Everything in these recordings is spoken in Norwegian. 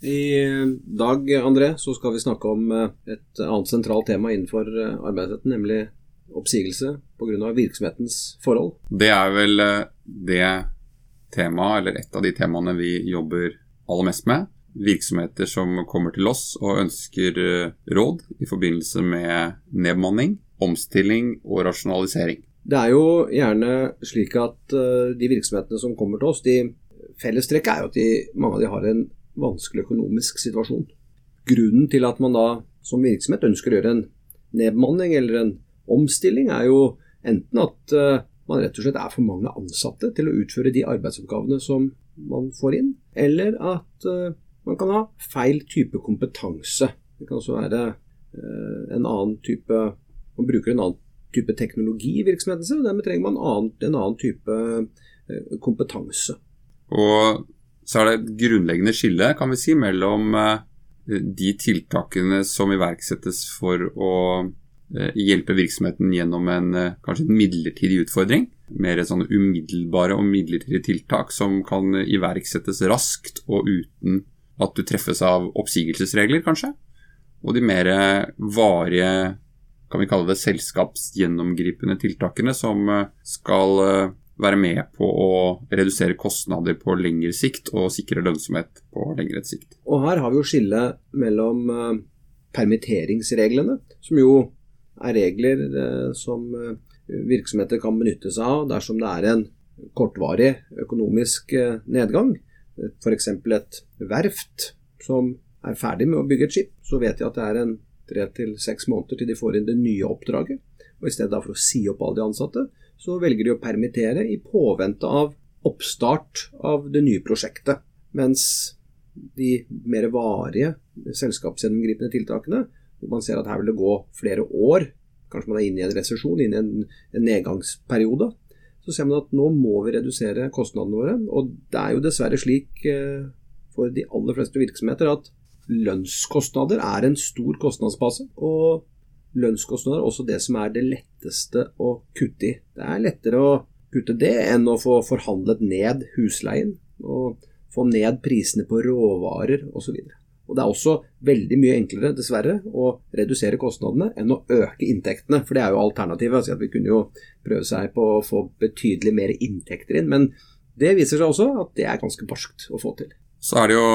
I dag André, så skal vi snakke om eh, et annet sentralt tema innenfor eh, arbeidsretten, nemlig oppsigelse pga. virksomhetens forhold. Det er vel eh, det temaet, eller et av de temaene vi jobber aller mest med. Virksomheter som kommer til oss og ønsker råd i forbindelse med nedbemanning, omstilling og rasjonalisering. Det er jo gjerne slik at de virksomhetene som kommer til oss, de fellestrekket er jo at de, mange av de har en vanskelig økonomisk situasjon. Grunnen til at man da som virksomhet ønsker å gjøre en nedbemanning eller en omstilling, er jo enten at uh, man rett og slett er for mange ansatte til å utføre de arbeidsoppgavene som man får inn, eller at uh, man kan ha feil type kompetanse. Det kan også være uh, en annen type Man bruker en annen type teknologi i virksomheten sin, og dermed trenger man en annen type kompetanse. Og så er det et grunnleggende skille kan vi si, mellom eh, de tiltakene som iverksettes for å eh, hjelpe virksomheten gjennom en eh, kanskje en midlertidig utfordring. Mer sånne umiddelbare og midlertidige tiltak som kan iverksettes raskt og uten at du treffes av oppsigelsesregler, kanskje. Og de mer varige, kan vi kalle det selskapsgjennomgripende tiltakene som skal være med på å redusere kostnader på lengre sikt og sikre lønnsomhet på lengre sikt. Og Her har vi jo skillet mellom uh, permitteringsreglene, som jo er regler uh, som uh, virksomheter kan benytte seg av dersom det er en kortvarig økonomisk nedgang. F.eks. et verft som er ferdig med å bygge et skip. Så vet de at det er en tre til seks måneder til de får inn det nye oppdraget. Og I stedet for å si opp alle de ansatte, så velger de å permittere i påvente av oppstart av det nye prosjektet. Mens de mer varige selskapsgjennomgripende tiltakene, hvor man ser at her vil det gå flere år, kanskje man er inne i en resesjon, inne i en, en nedgangsperiode, så ser man at nå må vi redusere kostnadene våre. Og det er jo dessverre slik eh, for de aller fleste virksomheter at lønnskostnader er en stor kostnadsbase. Og lønnskostnader også det som er det letteste å kutte i. Det er lettere å kutte det enn å få forhandlet ned husleien og få ned prisene på råvarer osv. Og Det er også veldig mye enklere, dessverre, å redusere kostnadene enn å øke inntektene. For det er jo alternativet. Altså vi kunne jo prøve seg på å få betydelig mer inntekter inn. Men det viser seg også at det er ganske barskt å få til. Så er det jo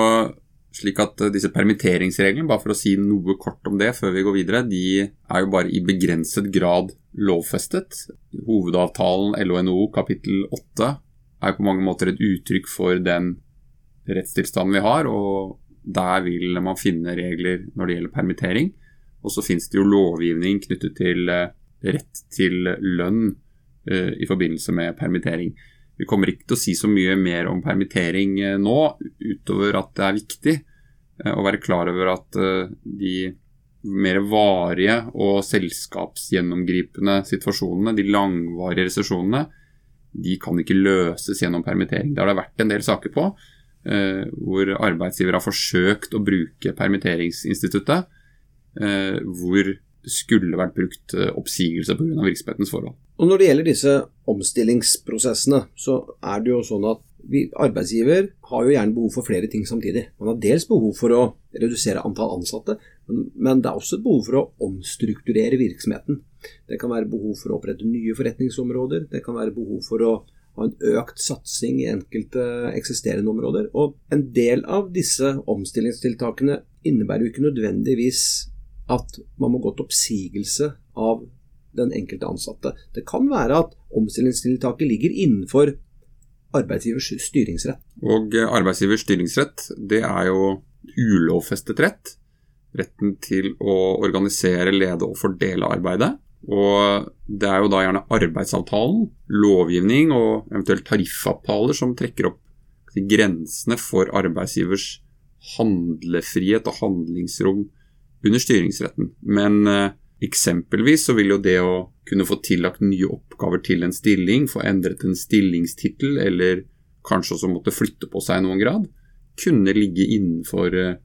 slik at eh, disse permitteringsreglene, bare for å si noe kort om det før vi går videre, de er jo bare i begrenset grad lovfestet. Hovedavtalen LO-NHO kapittel 8 er på mange måter et uttrykk for den rettstilstanden vi har, og der vil man finne regler når det gjelder permittering. Og så finnes det jo lovgivning knyttet til eh, rett til lønn uh, i forbindelse med permittering. Vi kommer ikke til å si så mye mer om permittering eh, nå, utover at det er viktig eh, å være klar over at eh, de mer varige og selskapsgjennomgripende situasjonene, de langvarige resesjonene, de kan ikke løses gjennom permittering. Det har det vært en del saker på hvor arbeidsgiver har forsøkt å bruke permitteringsinstituttet, hvor det skulle vært brukt oppsigelse pga. virksomhetens forhold. Og Når det gjelder disse omstillingsprosessene, så er det jo sånn at vi, arbeidsgiver har jo gjerne behov for flere ting samtidig. Man har dels behov for å redusere antall ansatte, men, det er også behov for å omstrukturere virksomheten. Det kan være behov for å opprette nye forretningsområder, det kan være behov for å ha en økt satsing i enkelte eksisterende områder. Og en del av disse omstillingstiltakene innebærer jo ikke nødvendigvis at man må gå til oppsigelse av den enkelte ansatte. Det kan være at omstillingstiltaket ligger innenfor arbeidsgivers styringsrett. Og eh, arbeidsgivers styringsrett, det er jo ulovfestet rett. Retten til å organisere, lede og fordele arbeidet. Og det er jo da gjerne arbeidsavtalen, lovgivning og eventuelt tariffavtaler som trekker opp grensene for arbeidsgivers handlefrihet og handlingsrom under styringsretten. Men eh, eksempelvis så vil jo det å kunne få tillagt nye oppgaver til en stilling, få endret en stillingstittel, eller kanskje også måtte flytte på seg i noen grad, kunne ligge innenfor eh,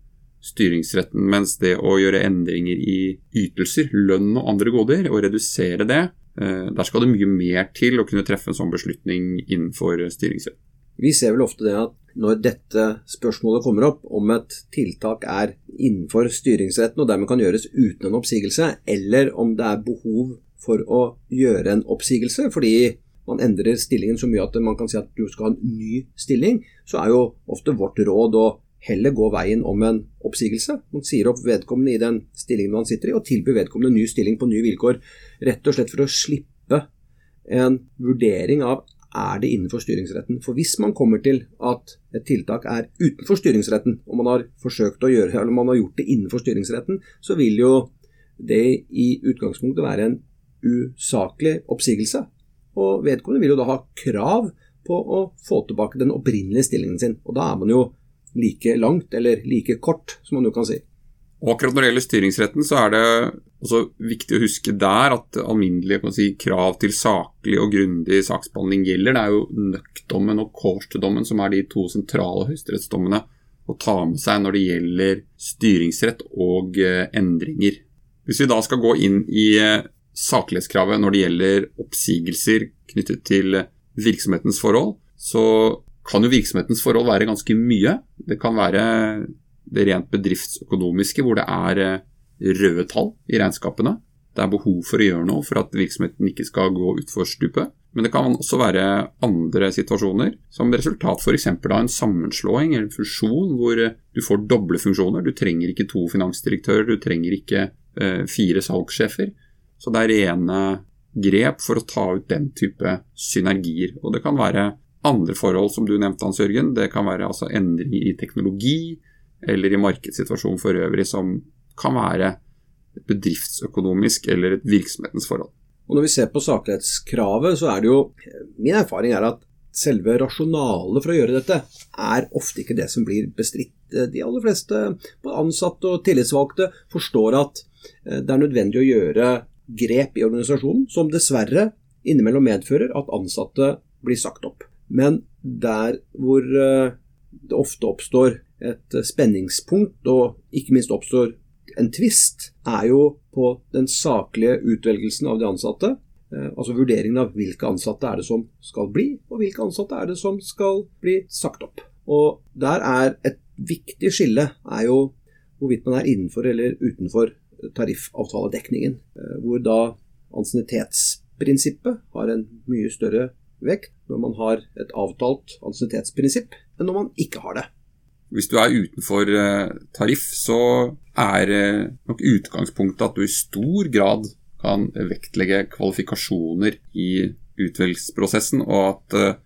styringsretten. Mens det å gjøre endringer i ytelser, lønn og andre goder, og redusere det, eh, der skal det mye mer til å kunne treffe en sånn beslutning innenfor styringsretten. Vi ser vel ofte det at når dette spørsmålet kommer opp, om et tiltak er innenfor styringsretten og dermed kan gjøres uten en oppsigelse, eller om det er behov for å gjøre en oppsigelse fordi man endrer stillingen så mye at man kan si at du skal ha en ny stilling, så er jo ofte vårt råd å heller gå veien om en oppsigelse. Man sier opp vedkommende i den stillingen man sitter i, og tilbyr vedkommende ny stilling på nye vilkår. Rett og slett for å slippe en vurdering av er det innenfor styringsretten. For hvis man kommer til at et tiltak er utenfor styringsretten, og man har forsøkt å gjøre eller man har gjort det innenfor styringsretten, så vil jo det i utgangspunktet være en usaklig oppsigelse. Og vedkommende vil jo da ha krav på å få tilbake den opprinnelige stillingen sin. Og da er man jo like langt, eller like kort, som man jo kan si. Og akkurat når det gjelder styringsretten, så er det også viktig å huske der at alminnelige si, krav til saklig og grundig saksbehandling gjelder. Det er jo nøktdommen og Kårstødommen som er de to sentrale høyesterettsdommene å ta med seg når det gjelder styringsrett og eh, endringer. Hvis vi da skal gå inn i eh, saklighetskravet når det gjelder oppsigelser knyttet til virksomhetens forhold, så kan jo virksomhetens forhold være ganske mye. Det kan være det rent bedriftsøkonomiske, hvor det er eh, røde tall i regnskapene. Det er behov for å gjøre noe for at virksomheten ikke skal gå utfor stupet. Men det kan også være andre situasjoner, som resultat f.eks. av en sammenslåing eller en fusjon hvor eh, du får doble funksjoner. Du trenger ikke to finansdirektører, du trenger ikke eh, fire salgssjefer. Så det er rene grep for å ta ut den type synergier. Og det kan være andre forhold som du nevnte, Hans Jørgen. Det kan være altså endringer i teknologi, eller i markedssituasjonen for øvrig som kan være bedriftsøkonomisk eller et virksomhetens forhold. Og Når vi ser på saklighetskravet, så er det jo Min erfaring er at selve rasjonalet for å gjøre dette er ofte ikke det som blir bestridt. De aller fleste ansatte og tillitsvalgte forstår at eh, det er nødvendig å gjøre grep i organisasjonen som dessverre innimellom medfører at ansatte blir sagt opp. Men der hvor eh, det ofte oppstår et spenningspunkt, og ikke minst oppstår en tvist, er jo på den saklige utvelgelsen av de ansatte. Eh, altså vurderingen av hvilke ansatte er det som skal bli, og hvilke ansatte er det som skal bli sagt opp. Og der er et viktig skille er jo hvorvidt man er innenfor eller utenfor tariffavtaledekningen. Eh, hvor da ansiennitetsprinsippet har en mye større vekt når man har et avtalt ansiennitetsprinsipp, enn når man ikke har det. Hvis du er utenfor eh, tariff, så er eh, nok utgangspunktet at du i stor grad kan vektlegge kvalifikasjoner i utvelgelsesprosessen, og at uh,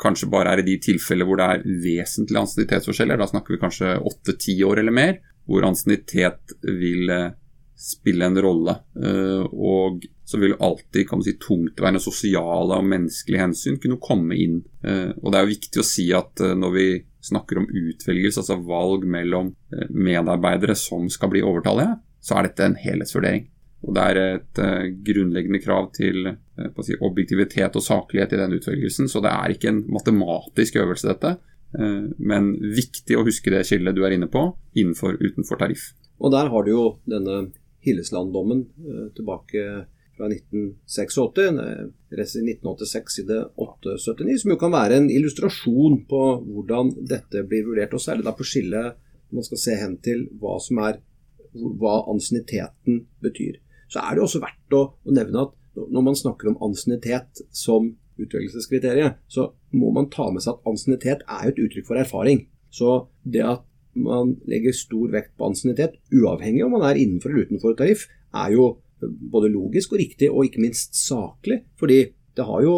kanskje bare er i de tilfeller hvor det er vesentlige ansiennitetsforskjeller, da snakker vi kanskje åtte-ti år eller mer, hvor ansiennitet vil spille en rolle. Og så vil alltid kan man si, tungtveiende sosiale og menneskelige hensyn kunne komme inn. og det er jo viktig å si at når vi snakker om utvelgelse, altså valg mellom eh, medarbeidere som skal bli overtallige, så er dette en helhetsvurdering. Og Det er et uh, grunnleggende krav til uh, si, objektivitet og saklighet i den utvelgelsen. Så det er ikke en matematisk øvelse, dette. Men viktig å huske det skillet du er inne på, innenfor utenfor tariff. Og der har du jo denne Hillesland-dommen tilbake fra 1986, 1986 side 879, som jo kan være en illustrasjon på hvordan dette blir vurdert. Og særlig da på skillet man skal se hen til hva er hva ansienniteten betyr. Så er det også verdt å, å nevne at når man snakker om ansiennitet som utvelgelseskriterium, så må man ta med seg at ansiennitet er et uttrykk for erfaring. Så det at man legger stor vekt på ansiennitet, uavhengig om man er innenfor eller utenfor tariff, er jo både logisk og riktig, og ikke minst saklig. Fordi det har jo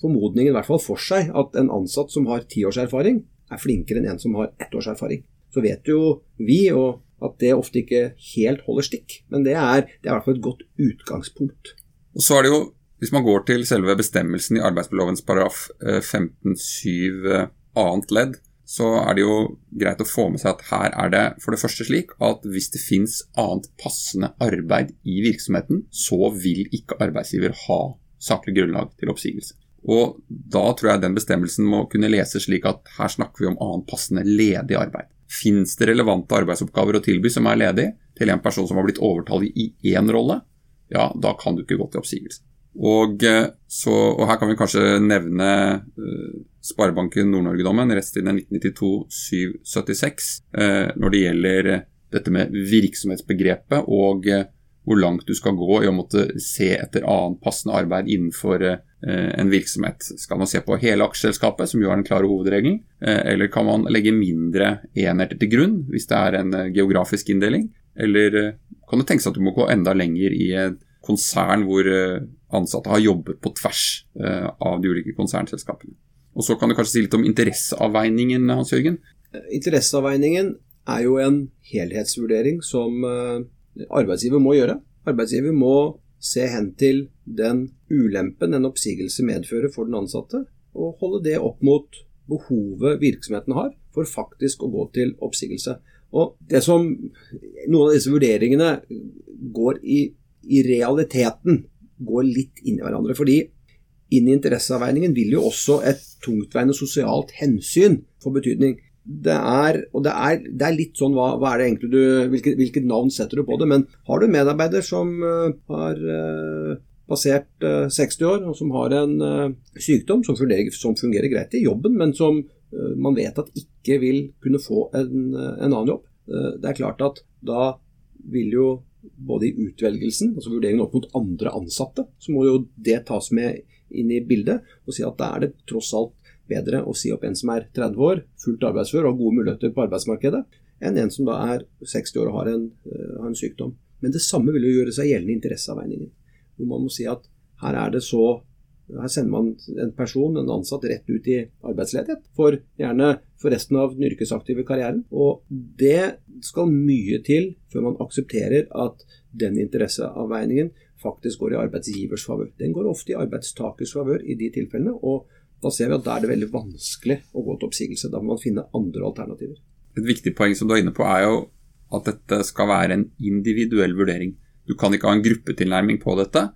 formodningen i hvert fall for seg at en ansatt som har ti års erfaring, er flinkere enn en som har ett års erfaring. Så vet jo vi at det ofte ikke helt holder stikk, men det er, det er i hvert fall et godt utgangspunkt. Og så er det jo, Hvis man går til selve bestemmelsen i arbeidsbelovens paragraf 15-7 eh, eh, annet ledd, så er det jo greit å få med seg at her er det for det første slik at hvis det finnes annet passende arbeid i virksomheten, så vil ikke arbeidsgiver ha saklig grunnlag til oppsigelse. Og Da tror jeg den bestemmelsen må kunne leses slik at her snakker vi om annet passende ledig arbeid. Fins det relevante arbeidsoppgaver å tilby som er ledig, til en person som har blitt overtalt i én rolle, ja, da kan du ikke gå til oppsigelse. Og, så, og her kan vi kanskje nevne uh, Sparebanken Nord-Norge-dommen, rettstiden 1992-776, uh, når det gjelder dette med virksomhetsbegrepet og uh, hvor langt du skal gå i å måtte se etter annet passende arbeid innenfor eh, en virksomhet. Skal man se på hele aksjeselskapet, som jo er den klare hovedregelen, eh, eller kan man legge mindre enheter til grunn hvis det er en eh, geografisk inndeling? Eller kan det tenkes at du må gå enda lenger i et konsern hvor ansatte har jobbet på tvers av de ulike konsernselskapene? Og Så kan du kanskje si litt om interesseavveiningen, Hans Jørgen? Interesseavveiningen er jo en helhetsvurdering som arbeidsgiver må gjøre. Arbeidsgiver må se hen til den ulempen en oppsigelse medfører for den ansatte, og holde det opp mot behovet virksomheten har for faktisk å gå til oppsigelse. Og det som Noen av disse vurderingene går i, i realiteten går litt inn i hverandre. fordi inn i interesseavveiningen vil jo også et tungtveiende sosialt hensyn få betydning det er, og det er, det er, litt sånn hva, hva er det egentlig du, hvilket, hvilket, navn setter du på det? Men har du en medarbeider som uh, har uh, passert uh, 60 år, og som har en sykdom som fungerer, som fungerer, greit i jobben, men som man vet at ikke vil kunne få en, en annen jobb, det er klart at da vil jo både i utvelgelsen, altså vurderingen opp mot andre ansatte, så må jo det tas med inn i bildet og si at da er det tross alt bedre å si opp en som er 30 år, fullt arbeidsfør og har gode muligheter på arbeidsmarkedet, enn en som da er 60 år og har en, uh, har en sykdom. Men det samme vil jo gjøre seg gjeldende i interesseavveiningen. Hvor man må si at her er det så her sender man en person, en ansatt, rett ut i arbeidsledighet. For gjerne for resten av den yrkesaktive karrieren. Og det skal mye til før man aksepterer at den interesseavveiningen faktisk går i arbeidsgivers favør. Den går ofte i arbeidstakers favør i de tilfellene. og da ser vi at da er det veldig vanskelig å gå til oppsigelse. Da må man finne andre alternativer. Et viktig poeng som du er inne på, er jo at dette skal være en individuell vurdering. Du kan ikke ha en gruppetilnærming på dette.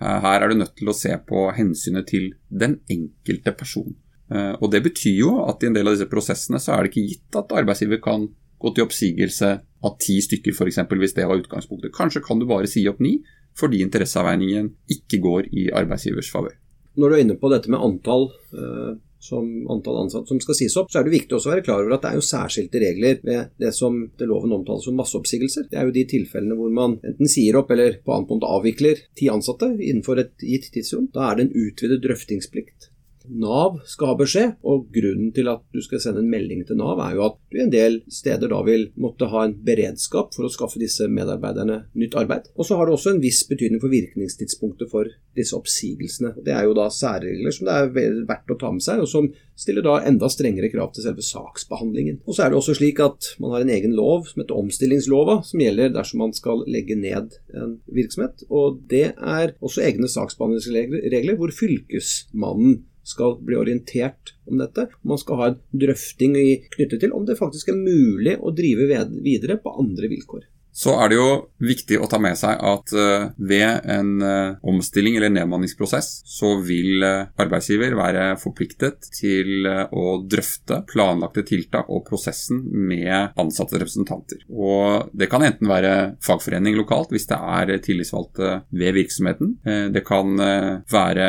Her er du nødt til å se på hensynet til den enkelte person. Eh, og Det betyr jo at i en del av disse prosessene så er det ikke gitt at arbeidsgiver kan gå til oppsigelse av ti stykker, f.eks. hvis det var utgangspunktet. Kanskje kan du bare si opp ni, fordi interesseavveiningen ikke går i arbeidsgivers favør. Når du er inne på dette med antall, eh, som antall ansatte som skal sies opp, så er det viktig også å være klar over at det er jo særskilte regler ved det som det loven omtaler som masseoppsigelser. Det er jo de tilfellene hvor man enten sier opp eller på annet punkt avvikler ti ansatte innenfor et gitt tidsrom. Da er det en utvidet drøftingsplikt. Nav skal ha beskjed, og grunnen til at du skal sende en melding til Nav, er jo at du en del steder da vil måtte ha en beredskap for å skaffe disse medarbeiderne nytt arbeid. Og så har det også en viss betydning for virkningstidspunktet for disse oppsigelsene. Det er jo da særregler som det er verdt å ta med seg, og som stiller da enda strengere krav til selve saksbehandlingen. Og så er det også slik at man har en egen lov som heter omstillingslova, som gjelder dersom man skal legge ned en virksomhet. Og det er også egne saksbehandlingsregler hvor fylkesmannen skal bli orientert om dette. Man skal ha en drøfting knyttet til om det faktisk er mulig å drive videre på andre vilkår så er det jo viktig å ta med seg at uh, ved en uh, omstilling eller nedmanningsprosess, så vil uh, arbeidsgiver være forpliktet til å drøfte planlagte tiltak og prosessen med ansatte representanter. Og Det kan enten være fagforening lokalt hvis det er tillitsvalgte ved virksomheten. det kan være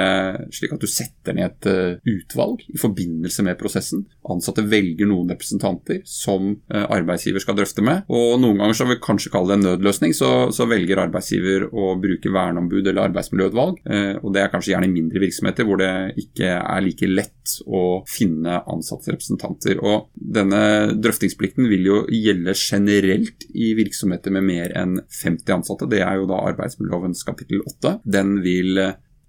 slik at du setter ned et utvalg i forbindelse med prosessen. Ansatte velger noen representanter som arbeidsgiver skal drøfte med, og noen ganger så vil kanskje kalle det en nødløsning, så, så, velger arbeidsgiver å bruke verneombud eller arbeidsmiljøutvalg. Eh, og Det er kanskje gjerne mindre virksomheter hvor det ikke er like lett å finne ansattrepresentanter. Og Denne drøftingsplikten vil jo gjelde generelt i virksomheter med mer enn 50 ansatte. Det er jo da arbeidsmiljølovens kapittel 8. Den vil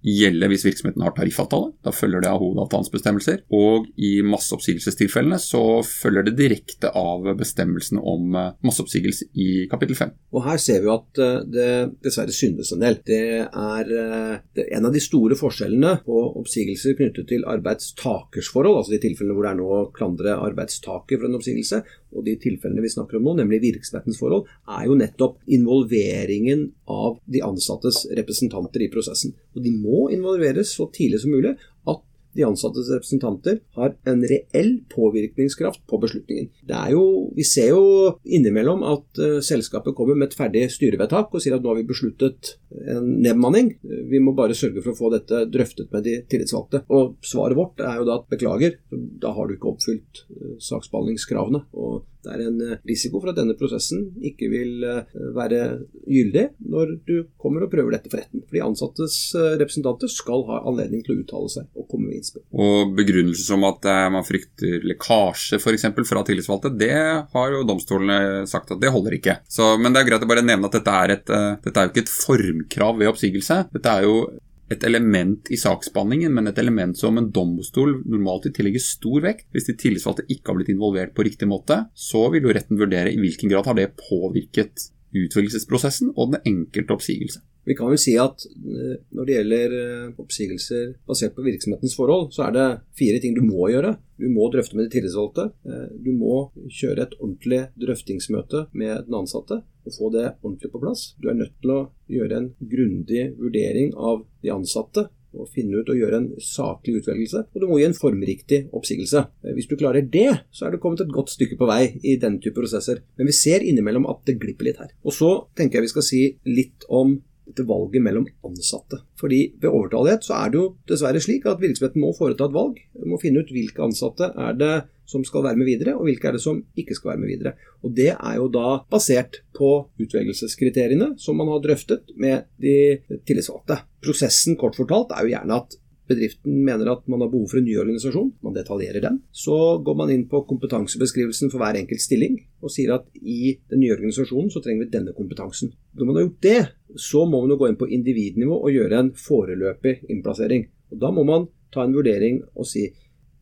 gjelde hvis virksomheten har tariffavtale. Da følger det av hovedavtalens bestemmelser. Og i masseoppsigelsestilfellene så følger det direkte av bestemmelsene om eh, masseoppsigelse i kapittel 5. Og her ser vi at eh, det dessverre syndes en del. Det er, eh, en av de store forskjellene på oppsigelser knyttet til arbeidstakers forhold, altså de tilfellene hvor det er noe å klandre arbeidstaker for en oppsigelse, og de tilfellene vi snakker om nå, nemlig virksomhetens forhold, er jo nettopp involveringen av de ansattes representanter i prosessen. Og de må involveres så tidlig som mulig at de ansattes representanter har en reell påvirkningskraft på beslutningen. Det er jo, vi ser jo innimellom at uh, selskapet kommer med et ferdig styrevedtak og sier at nå har vi besluttet en nedbemanning. Vi må bare sørge for å få dette drøftet med de tillitsvalgte. Og svaret vårt er jo da at beklager, da har du ikke oppfylt uh, saksbehandlingskravene. og det er en eh, risiko for at denne prosessen ikke vil eh, være gyldig når du kommer og prøver dette for retten. For de ansattes eh, representanter skal ha anledning til å uttale seg og komme med innspill. Og begrunnelser som at man frykter lekkasje f.eks. fra tillitsvalgte, det har jo domstolene sagt at det holder ikke. Så, men det er greit å bare nevne at dette er, et, dette er jo ikke et formkrav ved oppsigelse. Dette er jo et element i saksbehandlingen, men et element som en domstol normalt vil tillegge stor vekt. Hvis de tillitsvalgte ikke har blitt involvert på riktig måte, så vil jo retten vurdere i hvilken grad har det påvirket utvelgelsesprosessen og den enkelte oppsigelse. Vi kan jo si at eh, når det gjelder eh, oppsigelser basert på virksomhetens forhold, så er det fire ting du må gjøre. Du må drøfte med de tillitsvalgte. Eh, du må kjøre et ordentlig drøftingsmøte med den ansatte og få det ordentlig på plass. Du er nødt til å gjøre en grundig vurdering av de ansatte og finne ut og gjøre en saklig utvelgelse. Og du må gi en formriktig oppsigelse. Hvis du klarer det, så er det kommet et godt stykke på vei i denne type prosesser. Men vi ser innimellom at det glipper litt her. Og så tenker jeg vi skal si litt om dette valget mellom ansatte. Fordi ved overtallighet så er det jo dessverre slik at virksomheten må foreta et valg. Du Må finne ut hvilke ansatte er det som skal være med videre, og hvilke er det som ikke skal være med videre. Og Det er jo da basert på utvelgelseskriteriene som man har drøftet med de tillitsvalgte. Prosessen kort fortalt er jo gjerne at bedriften mener at man har behov for en ny organisasjon, man detaljerer den. Så går man inn på kompetansebeskrivelsen for hver enkelt stilling og sier at i den nye organisasjonen så trenger vi denne kompetansen. Når man har gjort det, så må man jo gå inn på individnivå og gjøre en foreløpig innplassering. Og Da må man ta en vurdering og si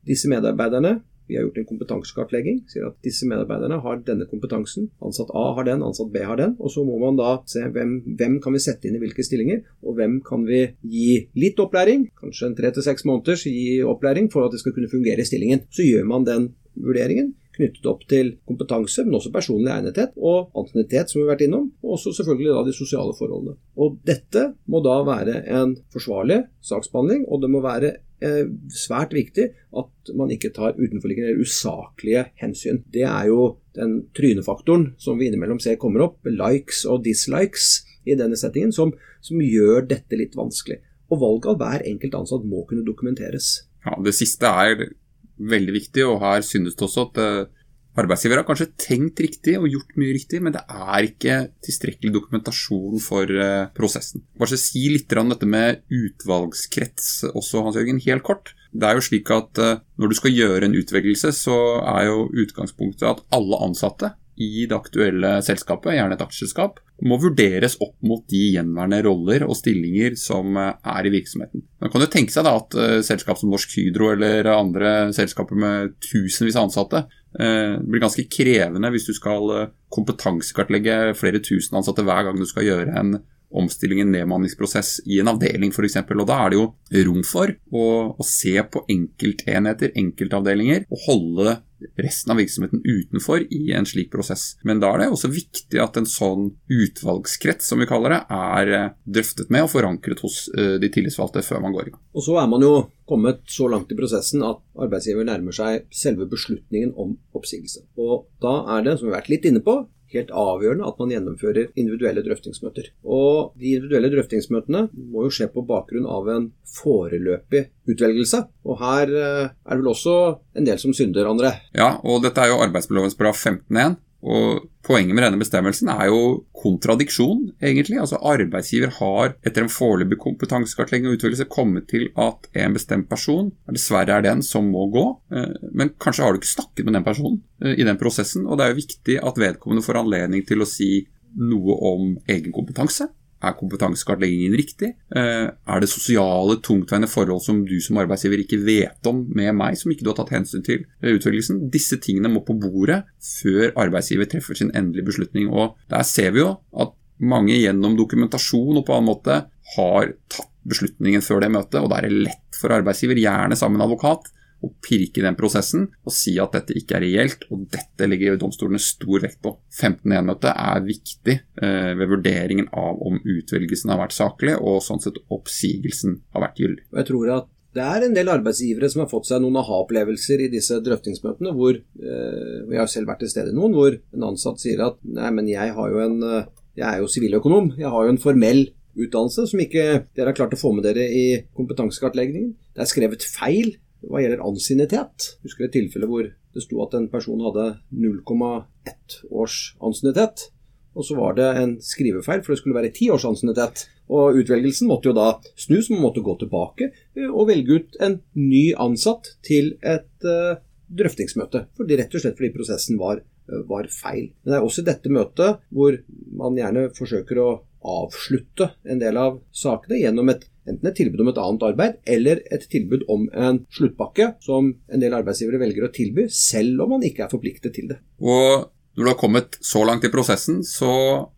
disse medarbeiderne vi har gjort en kompetansekartlegging. Sier at disse medarbeiderne har denne kompetansen. Ansatt A har den, ansatt B har den. Og så må man da se hvem, hvem kan vi sette inn i hvilke stillinger, og hvem kan vi gi litt opplæring, kanskje en tre til seks måneders gi opplæring for at det skal kunne fungere i stillingen. Så gjør man den vurderingen knyttet opp til kompetanse, men også personlig egnethet og antinitet, som vi har vært innom, og også selvfølgelig da de sosiale forholdene. Og Dette må da være en forsvarlig saksbehandling, og det må være Eh, svært viktig at man ikke tar utenforliggende eller usaklige hensyn. Det er jo den trynefaktoren som vi innimellom ser kommer opp, likes og dislikes i denne settingen, som, som gjør dette litt vanskelig. Og valget av hver enkelt ansatt må kunne dokumenteres. Ja, Det siste er veldig viktig, og her synes det også at eh, Arbeidsgiver har kanskje tenkt riktig og gjort mye riktig, men det er ikke tilstrekkelig dokumentasjon for uh, prosessen. Bare si litt om dette med utvalgskrets også, Hans Jørgen, helt kort. Det er jo slik at uh, Når du skal gjøre en utvelgelse, så er jo utgangspunktet at alle ansatte i det aktuelle selskapet, gjerne et aksjeselskap, må vurderes opp mot de gjenværende roller og stillinger som eh, er i virksomheten. Man kan jo tenke seg da at selskap som Norsk Hydro eller andre selskaper med tusenvis av ansatte Eh, det blir ganske krevende hvis du skal eh, kompetansekartlegge flere tusen ansatte hver gang du skal gjøre en omstilling, en nedmanningsprosess i en avdeling f.eks. Og da er det jo rom for å, å se på enkeltenheter, enkeltavdelinger, og holde resten av virksomheten utenfor i en slik prosess. Men da er det også viktig at en sånn utvalgskrets, som vi kaller det, er eh, drøftet med og forankret hos eh, de tillitsvalgte før man går i gang. Og så er man jo kommet så langt i prosessen at arbeidsgiver nærmer seg selve beslutningen om oppsigelse. Og da er det, som vi har vært litt inne på, helt avgjørende at man gjennomfører individuelle drøftingsmøter. Og de individuelle drøftingsmøtene må jo skje på bakgrunn av en foreløpig utvelgelse. Og her eh, er det vel også en del som synder, André? Ja, og dette er jo arbeidsmiljølovens paragraf 15.1. Og Poenget med denne bestemmelsen er jo kontradiksjon, egentlig. Altså Arbeidsgiver har etter en foreløpig kompetansekartlegging og utvelgelse kommet til at en bestemt person dessverre er den som må gå. Eh, men kanskje har du ikke snakket med den personen eh, i den prosessen, og det er jo viktig at vedkommende får anledning til å si noe om egen kompetanse. Er kompetansekartleggingen riktig? Eh, er det sosiale, tungtveiende forhold som du som arbeidsgiver ikke vet om med meg, som ikke du har tatt hensyn til ved utvelgelsen? Disse tingene må på bordet før arbeidsgiver treffer sin endelige beslutning. Og der ser vi jo at mange gjennom dokumentasjon og på annen måte har tatt beslutningen før det møtet, og da er det lett for arbeidsgiver, gjerne sammen med advokat, å pirke i den prosessen og si at dette ikke er reelt, og dette legger domstolene stor vekt på. 15.1-møtet er viktig eh, ved vurderingen av om utvelgelsen har vært saklig, og sånn sett oppsigelsen har vært gyldig. Jeg tror at Det er en del arbeidsgivere som har fått seg noen aha-opplevelser i disse drøftingsmøtene, hvor eh, jeg har selv vært til stede i noen, hvor en ansatt sier at nei, men jeg har jo en eh, jeg er jo siviløkonom, jeg har jo en formell utdannelse som ikke dere har klart å få med dere i kompetansekartleggingen. Det er skrevet feil hva gjelder ansiennitet. Husker et tilfelle hvor det sto at en person hadde 0,1 års ansiennitet. Og så var det en skrivefeil, for det skulle være ti års ansiennitet. Og utvelgelsen måtte jo da snus, man måtte gå tilbake eh, og velge ut en ny ansatt til et uh, drøftingsmøte. Fordi, rett og slett fordi prosessen var, uh, var feil. Men det er også dette møtet hvor man gjerne forsøker å avslutte en del av sakene gjennom et, enten et tilbud om et annet arbeid, eller et tilbud om en sluttpakke, som en del arbeidsgivere velger å tilby, selv om man ikke er forpliktet til det. Og når du har kommet så langt i prosessen, så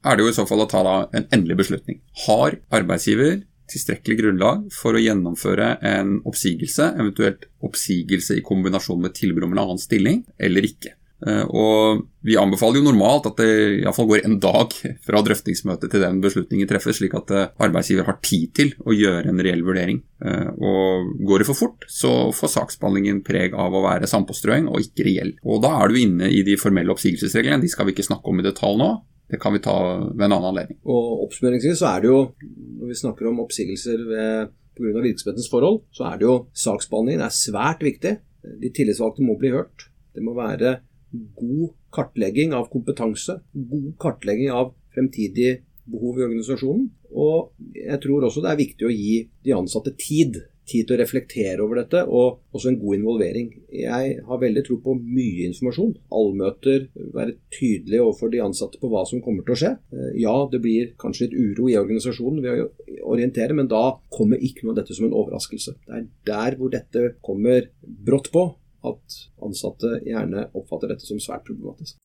er det jo i så fall å ta en endelig beslutning. Har arbeidsgiver tilstrekkelig grunnlag for å gjennomføre en oppsigelse, eventuelt oppsigelse i kombinasjon med tilbud om en annen stilling, eller ikke? Eh, og Vi anbefaler jo normalt at det iallfall går en dag fra drøftingsmøtet til den beslutningen treffes, slik at eh, arbeidsgiver har tid til å gjøre en reell vurdering. Eh, og Går det for fort, så får saksbehandlingen preg av å være sandpåstrøing og ikke reell. Og Da er du inne i de formelle oppsigelsesreglene, de skal vi ikke snakke om i detalj nå. Det kan vi ta ved en annen anledning. Og Oppsummeringsvis så er det jo, når vi snakker om oppsigelser pga. virksomhetens forhold, så er det jo saksbehandlingen er svært viktig. De tillitsvalgte må bli hørt. Det må være god kartlegging av kompetanse, god kartlegging av fremtidige behov i organisasjonen. Og jeg tror også det er viktig å gi de ansatte tid. Tid til å reflektere over dette, og også en god involvering. Jeg har veldig tro på mye informasjon. Allmøter, være tydelig overfor de ansatte på hva som kommer til å skje. Eh, ja, det blir kanskje litt uro i organisasjonen ved å orientere, men da kommer ikke noe av dette som en overraskelse. Det er der hvor dette kommer brått på, at ansatte gjerne oppfatter dette som svært problematisk.